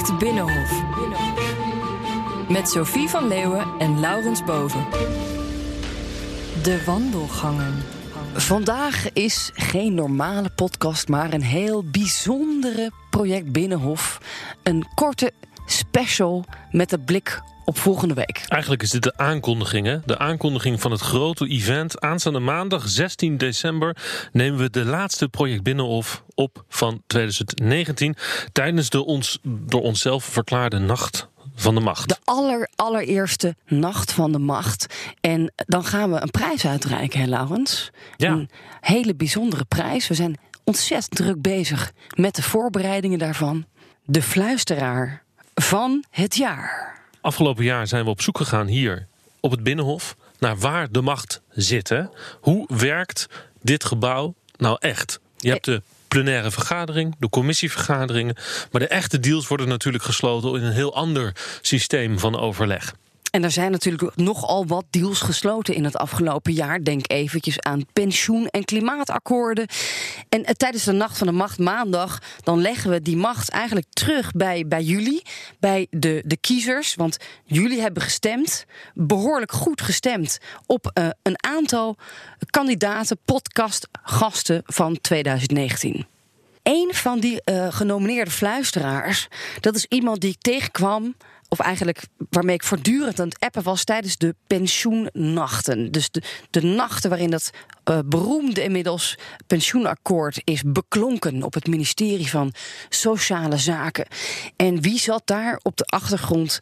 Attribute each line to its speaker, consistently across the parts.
Speaker 1: Project Binnenhof. Met Sophie van Leeuwen en Laurens Boven. De wandelgangen.
Speaker 2: Vandaag is geen normale podcast, maar een heel bijzondere Project Binnenhof. Een korte special met een blik op volgende week.
Speaker 3: Eigenlijk is dit de aankondiging, hè? De aankondiging van het grote event. Aanstaande maandag, 16 december, nemen we de laatste Project Binnenhof op van 2019. Tijdens de ons, door onszelf verklaarde Nacht van de Macht.
Speaker 2: De aller, allereerste Nacht van de Macht. En dan gaan we een prijs uitreiken, hè, Laurens?
Speaker 3: Ja.
Speaker 2: Een hele bijzondere prijs. We zijn ontzettend druk bezig met de voorbereidingen daarvan. De fluisteraar van het jaar.
Speaker 3: Afgelopen jaar zijn we op zoek gegaan hier op het Binnenhof naar waar de macht zit. Hè? Hoe werkt dit gebouw nou echt? Je hebt de plenaire vergadering, de commissievergaderingen. Maar de echte deals worden natuurlijk gesloten in een heel ander systeem van overleg.
Speaker 2: En er zijn natuurlijk nogal wat deals gesloten in het afgelopen jaar. Denk eventjes aan pensioen- en klimaatakkoorden. En eh, tijdens de Nacht van de Macht maandag... dan leggen we die macht eigenlijk terug bij, bij jullie, bij de, de kiezers. Want jullie hebben gestemd, behoorlijk goed gestemd... op uh, een aantal kandidaten, podcastgasten van 2019. Een van die uh, genomineerde fluisteraars, dat is iemand die ik tegenkwam of eigenlijk waarmee ik voortdurend aan het appen was tijdens de pensioennachten. Dus de, de nachten waarin dat uh, beroemde inmiddels pensioenakkoord is beklonken op het ministerie van Sociale Zaken. En wie zat daar op de achtergrond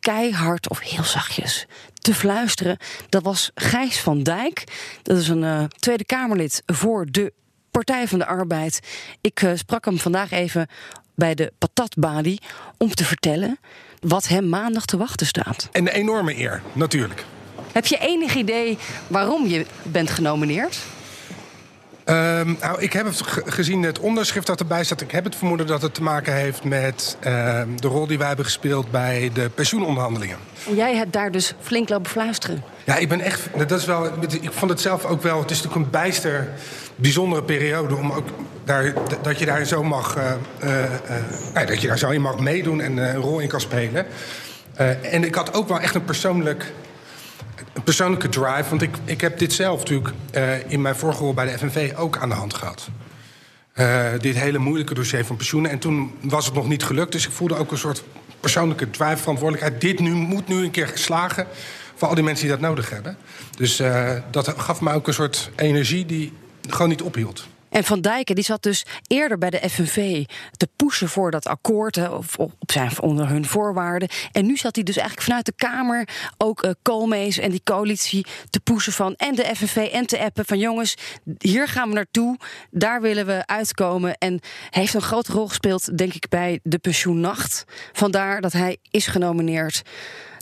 Speaker 2: keihard of heel zachtjes te fluisteren? Dat was Gijs van Dijk. Dat is een uh, Tweede Kamerlid voor de Partij van de Arbeid. Ik uh, sprak hem vandaag even bij de patatbalie om te vertellen wat hem maandag te wachten staat.
Speaker 4: Een enorme eer, natuurlijk.
Speaker 2: Heb je enig idee waarom je bent genomineerd?
Speaker 4: Um, nou, ik heb het gezien het onderschrift dat erbij staat. Ik heb het vermoeden dat het te maken heeft met uh, de rol die wij hebben gespeeld bij de pensioenonderhandelingen.
Speaker 2: En jij hebt daar dus flink lopen fluisteren.
Speaker 4: Ja, ik ben echt. Dat is wel. Ik vond het zelf ook wel. Het is natuurlijk een bijster bijzondere periode om ook daar, dat je daar zo mag. Uh, uh, uh, dat je daar zo in mag meedoen en een rol in kan spelen. en ik had ook wel echt een persoonlijk. Een persoonlijke drive, want ik, ik heb dit zelf natuurlijk in mijn vorige rol bij de FNV ook aan de hand gehad. dit hele moeilijke dossier van pensioenen. En toen was het nog niet gelukt, dus ik voelde ook een soort persoonlijke drive, verantwoordelijkheid. Dit nu, moet nu een keer geslagen voor al die mensen die dat nodig hebben. Dus dat gaf me ook een soort energie die gewoon niet ophield.
Speaker 2: En Van Dijken die zat dus eerder bij de FNV te pushen voor dat akkoord, of op zijn, onder hun voorwaarden. En nu zat hij dus eigenlijk vanuit de Kamer ook uh, en die coalitie te pushen van en de FNV en te appen van jongens, hier gaan we naartoe, daar willen we uitkomen. En heeft een grote rol gespeeld, denk ik, bij de pensioennacht. Vandaar dat hij is genomineerd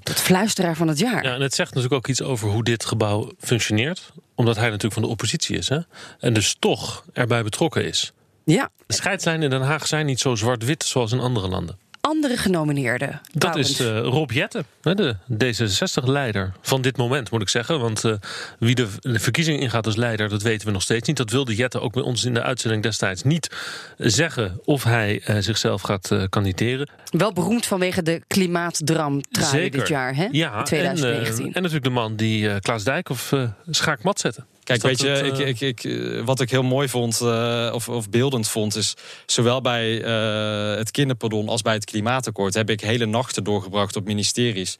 Speaker 2: tot fluisteraar van het jaar.
Speaker 3: Ja, en het zegt natuurlijk ook iets over hoe dit gebouw functioneert. Omdat hij natuurlijk van de oppositie is. Hè? En dus toch erbij betrokken is.
Speaker 2: Ja.
Speaker 3: De scheidslijnen in Den Haag zijn niet zo zwart-wit zoals in andere landen.
Speaker 2: Andere genomineerden.
Speaker 3: Dat is uh, Rob Jetten, de D66-leider van dit moment, moet ik zeggen. Want uh, wie de, verkiezing ingaat als leider, dat weten we nog steeds niet. Dat wilde Jetten ook bij ons in de uitzending destijds niet zeggen of hij uh, zichzelf gaat kandideren.
Speaker 2: Wel beroemd vanwege de klimaatdram dit jaar, hè?
Speaker 3: Ja,
Speaker 2: 2019.
Speaker 3: En, en natuurlijk de man die Klaas Dijkhoff schaakmat zette.
Speaker 5: Kijk, weet je, het, uh... ik, ik, ik, wat ik heel mooi vond, uh, of, of beeldend vond, is zowel bij uh, het kinderpardon als bij het klimaatakkoord heb ik hele nachten doorgebracht op ministeries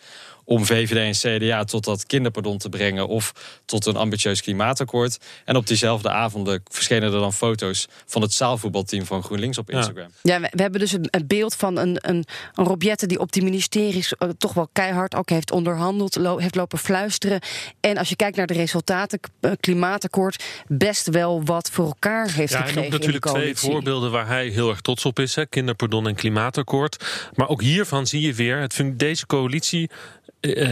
Speaker 5: om VVD en CDA tot dat kinderpardon te brengen of tot een ambitieus klimaatakkoord. En op diezelfde avonden verschenen er dan foto's van het zaalvoetbalteam van GroenLinks op Instagram.
Speaker 2: Ja, ja we, we, hebben dus een, een, beeld van een, een, een Robjette die op die ministeries uh, toch wel keihard ook heeft onderhandeld, lo heeft lopen fluisteren. En als je kijkt naar de resultaten, uh, klimaatakkoord, best wel wat voor elkaar heeft
Speaker 3: ja,
Speaker 2: gekregen.
Speaker 3: Hij natuurlijk twee voorbeelden waar hij heel erg trots op is: hè, kinderpardon en klimaatakkoord. Maar ook hiervan zie je weer, het, deze coalitie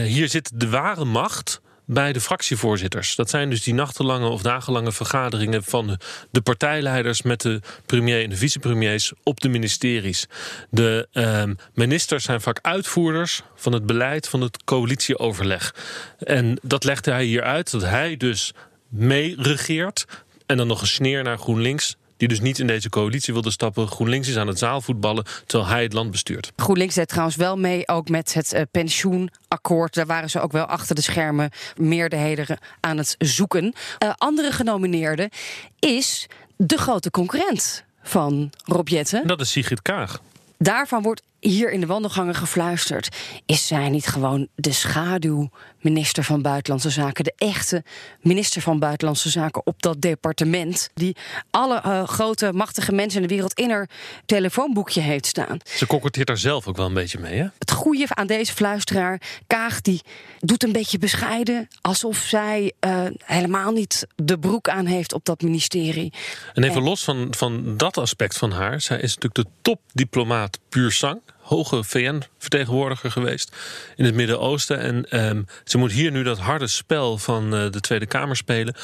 Speaker 3: hier zit de ware macht bij de fractievoorzitters. Dat zijn dus die nachtenlange of dagenlange vergaderingen van de partijleiders met de premier en de vicepremiers op de ministeries. De uh, ministers zijn vaak uitvoerders van het beleid van het coalitieoverleg. En dat legde hij hier uit, dat hij dus mee regeert en dan nog een sneer naar GroenLinks die dus niet in deze coalitie wilde stappen. GroenLinks is aan het zaalvoetballen terwijl hij het land bestuurt.
Speaker 2: GroenLinks deed trouwens wel mee ook met het uh, pensioenakkoord. Daar waren ze ook wel achter de schermen meerderheden aan het zoeken. Uh, andere genomineerde is de grote concurrent van Rob Jetten.
Speaker 3: Dat is Sigrid Kaag.
Speaker 2: Daarvan wordt hier in de wandelgangen gefluisterd. Is zij niet gewoon de schaduwminister van Buitenlandse Zaken? De echte minister van Buitenlandse Zaken op dat departement. Die alle uh, grote, machtige mensen in de wereld in haar telefoonboekje heeft staan.
Speaker 3: Ze kokkerteert daar zelf ook wel een beetje mee, hè?
Speaker 2: Het goede aan deze fluisteraar, Kaag, die doet een beetje bescheiden. Alsof zij uh, helemaal niet de broek aan heeft op dat ministerie.
Speaker 3: En even en... los van, van dat aspect van haar. Zij is natuurlijk de topdiplomaat puur sang hoge VN-vertegenwoordiger geweest in het Midden-Oosten. En um, ze moet hier nu dat harde spel van uh, de Tweede Kamer spelen.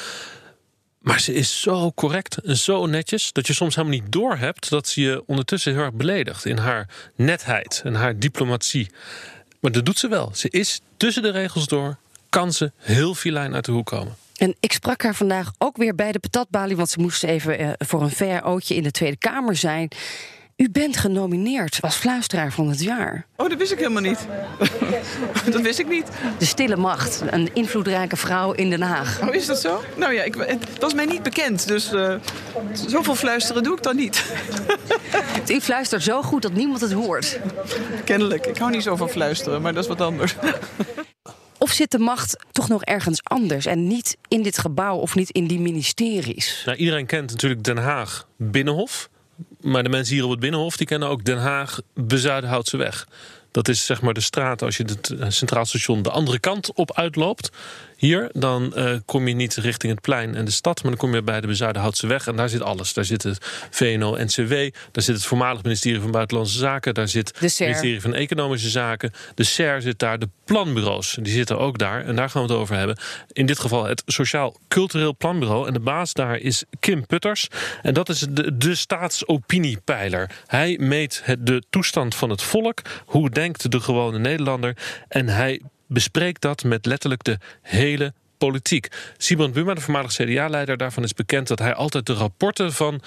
Speaker 3: Maar ze is zo correct en zo netjes dat je soms helemaal niet doorhebt dat ze je ondertussen heel erg beledigt in haar netheid en haar diplomatie. Maar dat doet ze wel. Ze is tussen de regels door, kan ze heel filijn uit de hoek komen.
Speaker 2: En ik sprak haar vandaag ook weer bij de patatbalie, want ze moest even uh, voor een VRO'tje in de Tweede Kamer zijn. U bent genomineerd als fluisteraar van het jaar.
Speaker 6: Oh, dat wist ik helemaal niet. dat wist ik niet.
Speaker 2: De stille macht, een invloedrijke vrouw in Den Haag.
Speaker 6: Oh, is dat zo? Nou ja, ik, het was mij niet bekend, dus uh, zoveel fluisteren doe ik dan niet.
Speaker 2: U fluistert zo goed dat niemand het hoort.
Speaker 6: Kennelijk. Ik hou niet zo van fluisteren, maar dat is wat anders.
Speaker 2: Of zit de macht toch nog ergens anders en niet in dit gebouw of niet in die ministeries?
Speaker 3: Nou, iedereen kent natuurlijk Den Haag Binnenhof. Maar de mensen hier op het Binnenhof die kennen ook Den Haag Bezuidenhoutse weg. Dat is zeg maar de straat als je het Centraal Station de andere kant op uitloopt. Hier, dan uh, kom je niet richting het plein en de stad, maar dan kom je bij de Bezuidenhoutse weg. En daar zit alles. Daar zit het VNO-NCW, daar zit het voormalig ministerie van Buitenlandse Zaken, daar zit het ministerie van Economische Zaken. De SER zit daar, de planbureaus, die zitten ook daar. En daar gaan we het over hebben. In dit geval het Sociaal Cultureel Planbureau. En de baas daar is Kim Putters. En dat is de, de staatsopiniepeiler. Hij meet het, de toestand van het volk. Hoe denkt de gewone Nederlander? En hij bespreekt dat met letterlijk de hele politiek. Simon Buma, de voormalig CDA-leider, daarvan is bekend dat hij altijd de rapporten van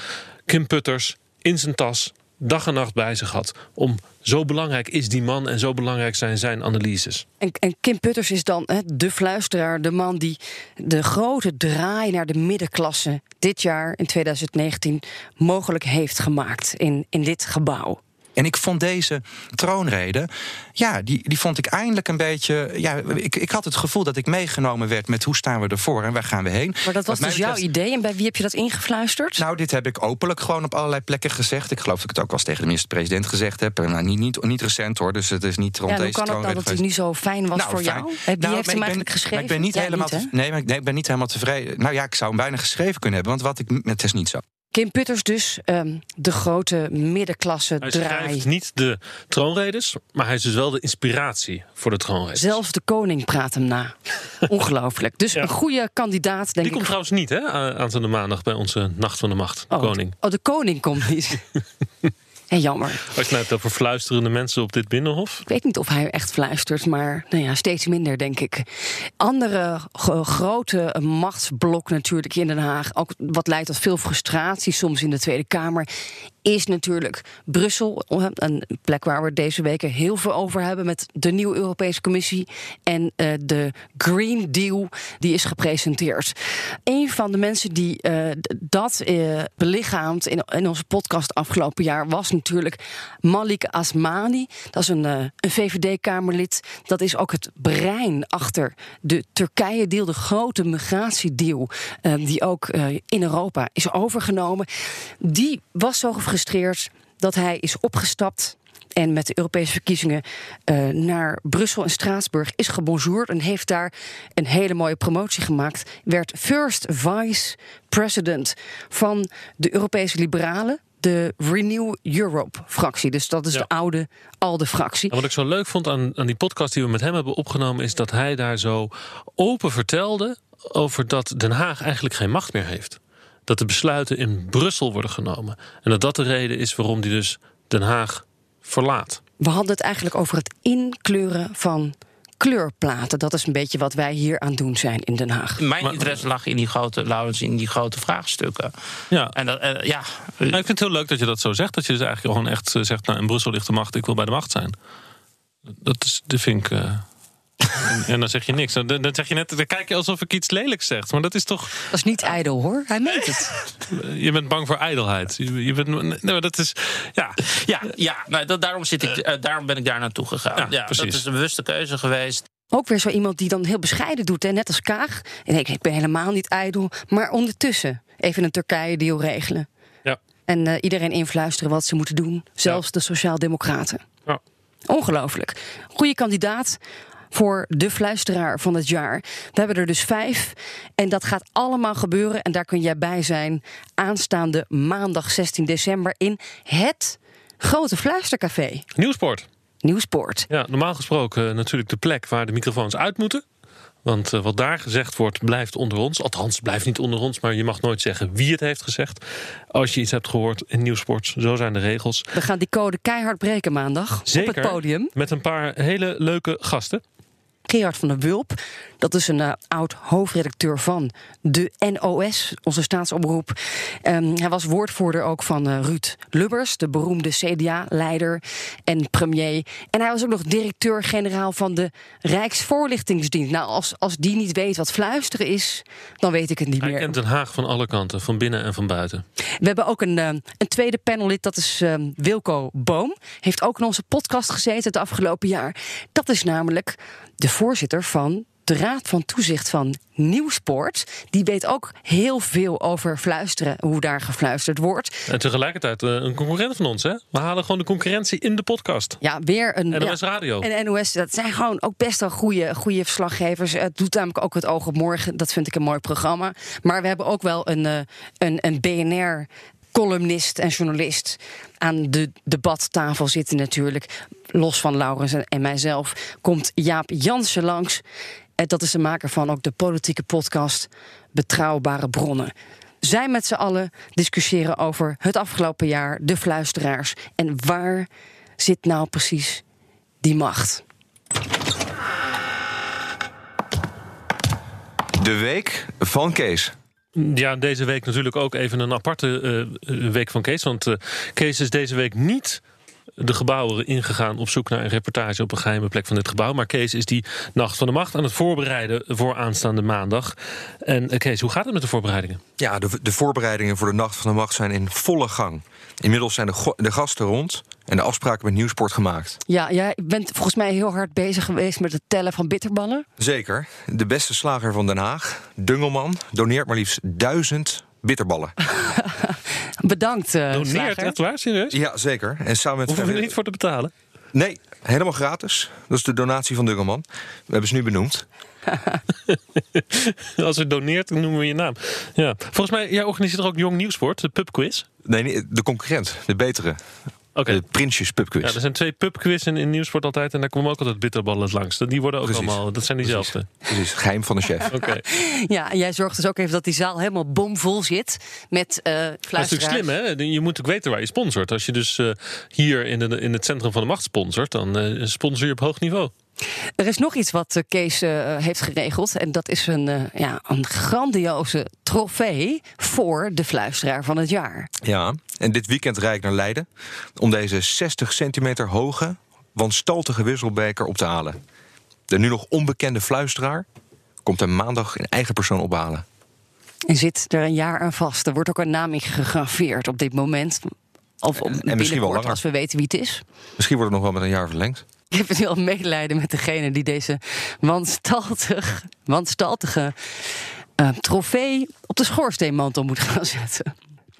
Speaker 3: Kim Putters in zijn tas dag en nacht bij zich had. Om zo belangrijk is die man en zo belangrijk zijn zijn analyses.
Speaker 2: En, en Kim Putters is dan de fluisteraar, de man die de grote draai naar de middenklasse dit jaar in 2019 mogelijk heeft gemaakt in, in dit gebouw.
Speaker 7: En ik vond deze troonrede, ja, die, die vond ik eindelijk een beetje. Ja, ik, ik had het gevoel dat ik meegenomen werd met hoe staan we ervoor en waar gaan we heen.
Speaker 2: Maar dat was dus jouw idee en bij wie heb je dat ingefluisterd?
Speaker 7: Nou, dit heb ik openlijk gewoon op allerlei plekken gezegd. Ik geloof dat ik het ook wel eens tegen de minister-president gezegd heb. Nou, niet, niet, niet recent hoor, dus het is niet rond
Speaker 2: ja,
Speaker 7: deze
Speaker 2: hoe kan het dat het niet zo fijn was
Speaker 7: nou,
Speaker 2: voor
Speaker 7: fijn.
Speaker 2: jou? Wie
Speaker 7: nou,
Speaker 2: heeft hem eigenlijk geschreven?
Speaker 7: ik ben niet
Speaker 2: Jij
Speaker 7: helemaal.
Speaker 2: niet,
Speaker 7: nee, maar ik, nee, ik ben niet helemaal tevreden. Nou ja, ik zou hem bijna geschreven kunnen hebben, want wat ik, het is niet zo.
Speaker 2: Kim Putters dus, um, de grote middenklasse
Speaker 3: Hij
Speaker 2: draai.
Speaker 3: schrijft niet de troonredes, maar hij is dus wel de inspiratie voor de troonredes.
Speaker 2: Zelfs de koning praat hem na. Ongelooflijk. Dus
Speaker 3: Ja.
Speaker 2: een goede kandidaat, denk
Speaker 3: Die
Speaker 2: ik.
Speaker 3: komt trouwens niet, hè, aanstaande maandag bij onze Nacht van de Macht, de
Speaker 2: oh,
Speaker 3: koning.
Speaker 2: Oh, de koning komt niet. Hé, jammer.
Speaker 3: Als je het nou hebt over fluisterende mensen op dit binnenhof.
Speaker 2: Ik weet niet of hij echt fluistert, maar nou ja, steeds minder, denk ik. Andere grote machtsblok natuurlijk in Den Haag, ook wat leidt tot veel frustratie soms in de Tweede Kamer, is natuurlijk Brussel. Een plek waar we deze weken heel veel over hebben met de nieuwe Europese Commissie en eh, de Green Deal die is gepresenteerd. Een van de mensen die eh, dat eh, belichaamt in, in onze podcast afgelopen jaar was natuurlijk Malik Asmani. Dat is een, eh, een VVD-Kamerlid. Dat is ook het brein achter de Turkije-deal, de grote migratiedeal, die ook in Europa is overgenomen. Die was zo gefrustreerd dat hij is opgestapt. En met de Europese verkiezingen eh, naar Brussel en Straatsburg is gebonjourd. En heeft daar een hele mooie promotie gemaakt. Werd first vice president van de Europese Liberalen. De Renew Europe-fractie. Dus dat is
Speaker 3: Ja.
Speaker 2: de oude ALDE-fractie.
Speaker 3: En wat ik zo leuk vond aan, aan die podcast die we met hem hebben opgenomen, is dat hij daar zo open vertelde over dat Den Haag eigenlijk geen macht meer heeft. Dat de besluiten in Brussel worden genomen. En dat dat de reden is waarom hij dus Den Haag verlaat.
Speaker 2: We hadden het eigenlijk over het inkleuren van kleurplaten. Dat is een beetje wat wij hier aan doen zijn in Den Haag.
Speaker 8: Mijn interesse lag in die grote, Laurens, in die grote vraagstukken.
Speaker 3: Ja.
Speaker 8: En dat, eh, ja.
Speaker 3: Nou, ik vind het heel leuk dat je dat zo zegt. Dat je dus eigenlijk gewoon echt eh, zegt... nou, in Brussel ligt de macht, ik wil bij de macht zijn. Dat, is, dat vind ik... eh, en, dan zeg je niks. Dan, dan zeg je net, dan kijk je alsof ik iets lelijks zeg. Maar dat is toch...
Speaker 2: Dat is niet ijdel hoor, hij meent het.
Speaker 3: Je bent bang voor ijdelheid. Je, je bent, nee, maar dat is... Ja,
Speaker 8: Ja, ja nou, dat, daarom, zit ik, eh, daarom ben ik daar naartoe gegaan.
Speaker 3: Ja,
Speaker 8: Ja, dat
Speaker 3: precies.
Speaker 8: is een bewuste keuze geweest.
Speaker 2: Ook weer zo iemand die dan heel bescheiden doet, hè? net als Kaag. En ik, ik ben helemaal niet ijdel, maar ondertussen even een Turkije-deal regelen.
Speaker 3: ja.
Speaker 2: En eh, iedereen influisteren wat ze moeten doen, zelfs de Sociaaldemocraten.
Speaker 3: ja.
Speaker 2: Ongelooflijk. Goede kandidaat voor de fluisteraar van het jaar. We hebben er dus vijf. En dat gaat allemaal gebeuren. En daar kun jij bij zijn. Aanstaande maandag 16 december in het grote fluistercafé.
Speaker 3: Nieuwsport.
Speaker 2: Nieuwsport.
Speaker 3: Ja, normaal gesproken eh, natuurlijk de plek waar de microfoons uit moeten. Want eh, wat daar gezegd wordt, blijft onder ons. Althans, blijft niet onder ons, maar je mag nooit zeggen wie het heeft gezegd. Als je iets hebt gehoord in Nieuwsport, zo zijn de regels.
Speaker 2: We gaan die code keihard breken maandag
Speaker 3: Zeker.
Speaker 2: op het podium.
Speaker 3: Met een paar hele leuke gasten.
Speaker 2: Gerard van der Wulp. Dat is een eh, oud hoofdredacteur van de NOS, onze staatsomroep. Ehm, hij was woordvoerder ook van eh, Ruud Lubbers, de beroemde CDA-leider en premier. En hij was ook nog directeur-generaal van de Rijksvoorlichtingsdienst. Nou, als, als die niet weet wat fluisteren is, dan weet ik het niet
Speaker 3: Hij
Speaker 2: meer.
Speaker 3: kent Den Haag van alle kanten, van binnen en van buiten.
Speaker 2: We hebben ook een, eh, een tweede panellid, dat is eh, Wilco Boom. Heeft ook in onze podcast gezeten het afgelopen jaar. Dat is namelijk de voorzitter van de Raad van Toezicht van Nieuwsport. Die weet ook heel veel over fluisteren, hoe daar gefluisterd wordt.
Speaker 3: En tegelijkertijd eh, een concurrent van ons, hè? We halen gewoon de concurrentie in de podcast.
Speaker 2: Ja, weer een.
Speaker 3: NOS
Speaker 2: ja,
Speaker 3: Radio.
Speaker 2: En NOS, dat zijn gewoon ook best wel goede, goede verslaggevers. Het doet namelijk ook het oog op morgen. Dat vind ik een mooi programma. Maar we hebben ook wel een, eh, een, een BNR. Columnist en journalist aan de debattafel zitten natuurlijk. Los van Laurens en- mijzelf komt Jaap Jansen langs. Dat is de maker van ook de politieke podcast Betrouwbare Bronnen. Zij met z'n allen discussiëren over het afgelopen jaar, de fluisteraars. En waar zit nou precies die macht?
Speaker 9: De week van Kees.
Speaker 3: Ja, deze week natuurlijk ook even een aparte eh, eh, week van Kees. Want eh, Kees is deze week niet de gebouwen ingegaan op zoek naar een reportage op een geheime plek van dit gebouw. Maar Kees is die Nacht van de Macht aan het voorbereiden voor aanstaande maandag. En Kees, hoe gaat het met de voorbereidingen?
Speaker 7: Ja, de, de voorbereidingen voor de Nacht van de Macht zijn in volle gang. Inmiddels zijn de, de gasten rond en de afspraken met Nieuwsport gemaakt.
Speaker 2: Ja, jij bent volgens mij heel hard bezig geweest met het tellen van bitterballen.
Speaker 7: Zeker. De beste slager van Den Haag, Dungelman, doneert maar liefst duizend bitterballen.
Speaker 2: Bedankt, eh
Speaker 3: Doneert,
Speaker 2: slager.
Speaker 3: echt waar, serieus?
Speaker 7: Ja, zeker. En samen met
Speaker 3: Hoeven we er niet voor te betalen?
Speaker 7: Nee, helemaal gratis. Dat is de donatie van Dungelman. We hebben ze nu benoemd.
Speaker 3: Als u doneert, dan noemen we je naam. Ja. Volgens mij, jij organiseert er ook Jong Nieuwsport, de pubquiz.
Speaker 7: Nee, nee, de concurrent, de betere.
Speaker 3: Oké.
Speaker 7: De Prinsjes Pubquiz.
Speaker 3: Ja, er zijn twee pubquizzen in Nieuwsport altijd. En daar komen ook altijd bitterballen langs. Die worden ook
Speaker 7: Precies.
Speaker 3: allemaal, dat zijn diezelfde.
Speaker 7: Precies, geheim van de chef.
Speaker 3: Oké.
Speaker 2: Ja, en jij zorgt dus ook even dat die zaal helemaal bomvol zit met eh
Speaker 3: Dat is natuurlijk slim, hè? Je moet ook weten waar je sponsort. Als je dus eh, hier in, de, in het centrum van de macht sponsort, dan eh, sponsor je op hoog niveau.
Speaker 2: Er is nog iets wat eh, Kees eh, heeft geregeld. En dat is een, eh, ja, een grandioze trofee voor de fluisteraar van het jaar.
Speaker 7: Ja, en dit weekend rijd ik naar Leiden om deze 60 centimeter hoge, wanstaltige wisselbeker op te halen. De nu nog onbekende fluisteraar komt er maandag in eigen persoon ophalen.
Speaker 2: En zit er een jaar aan vast. Er wordt ook een naam in gegraveerd op dit moment. Of op,
Speaker 7: misschien wel langer.
Speaker 2: als we weten wie het is.
Speaker 7: Misschien wordt het nog wel met een jaar verlengd.
Speaker 2: Ik heb heel medelijden met degene die deze wanstaltig, wanstaltige eh, trofee op de schoorsteenmantel moet gaan zetten.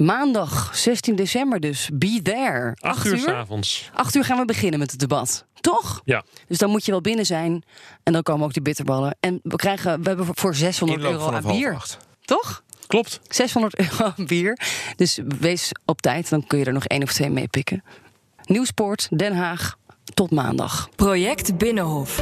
Speaker 2: Maandag 16 december dus. Be there.
Speaker 3: Acht uur s'avonds.
Speaker 2: Acht uur gaan we beginnen met het debat. Toch?
Speaker 3: Ja.
Speaker 2: Dus dan moet je wel binnen zijn. En dan komen ook die bitterballen. En we, krijgen, we hebben voor 600
Speaker 7: Inloop
Speaker 2: euro aan bier.
Speaker 7: acht.
Speaker 2: Toch?
Speaker 3: Klopt.
Speaker 2: 600 euro aan bier. Dus wees op tijd. Dan kun je er nog één of twee mee pikken. Nieuwsport, Den Haag. Tot maandag.
Speaker 1: Project Binnenhof.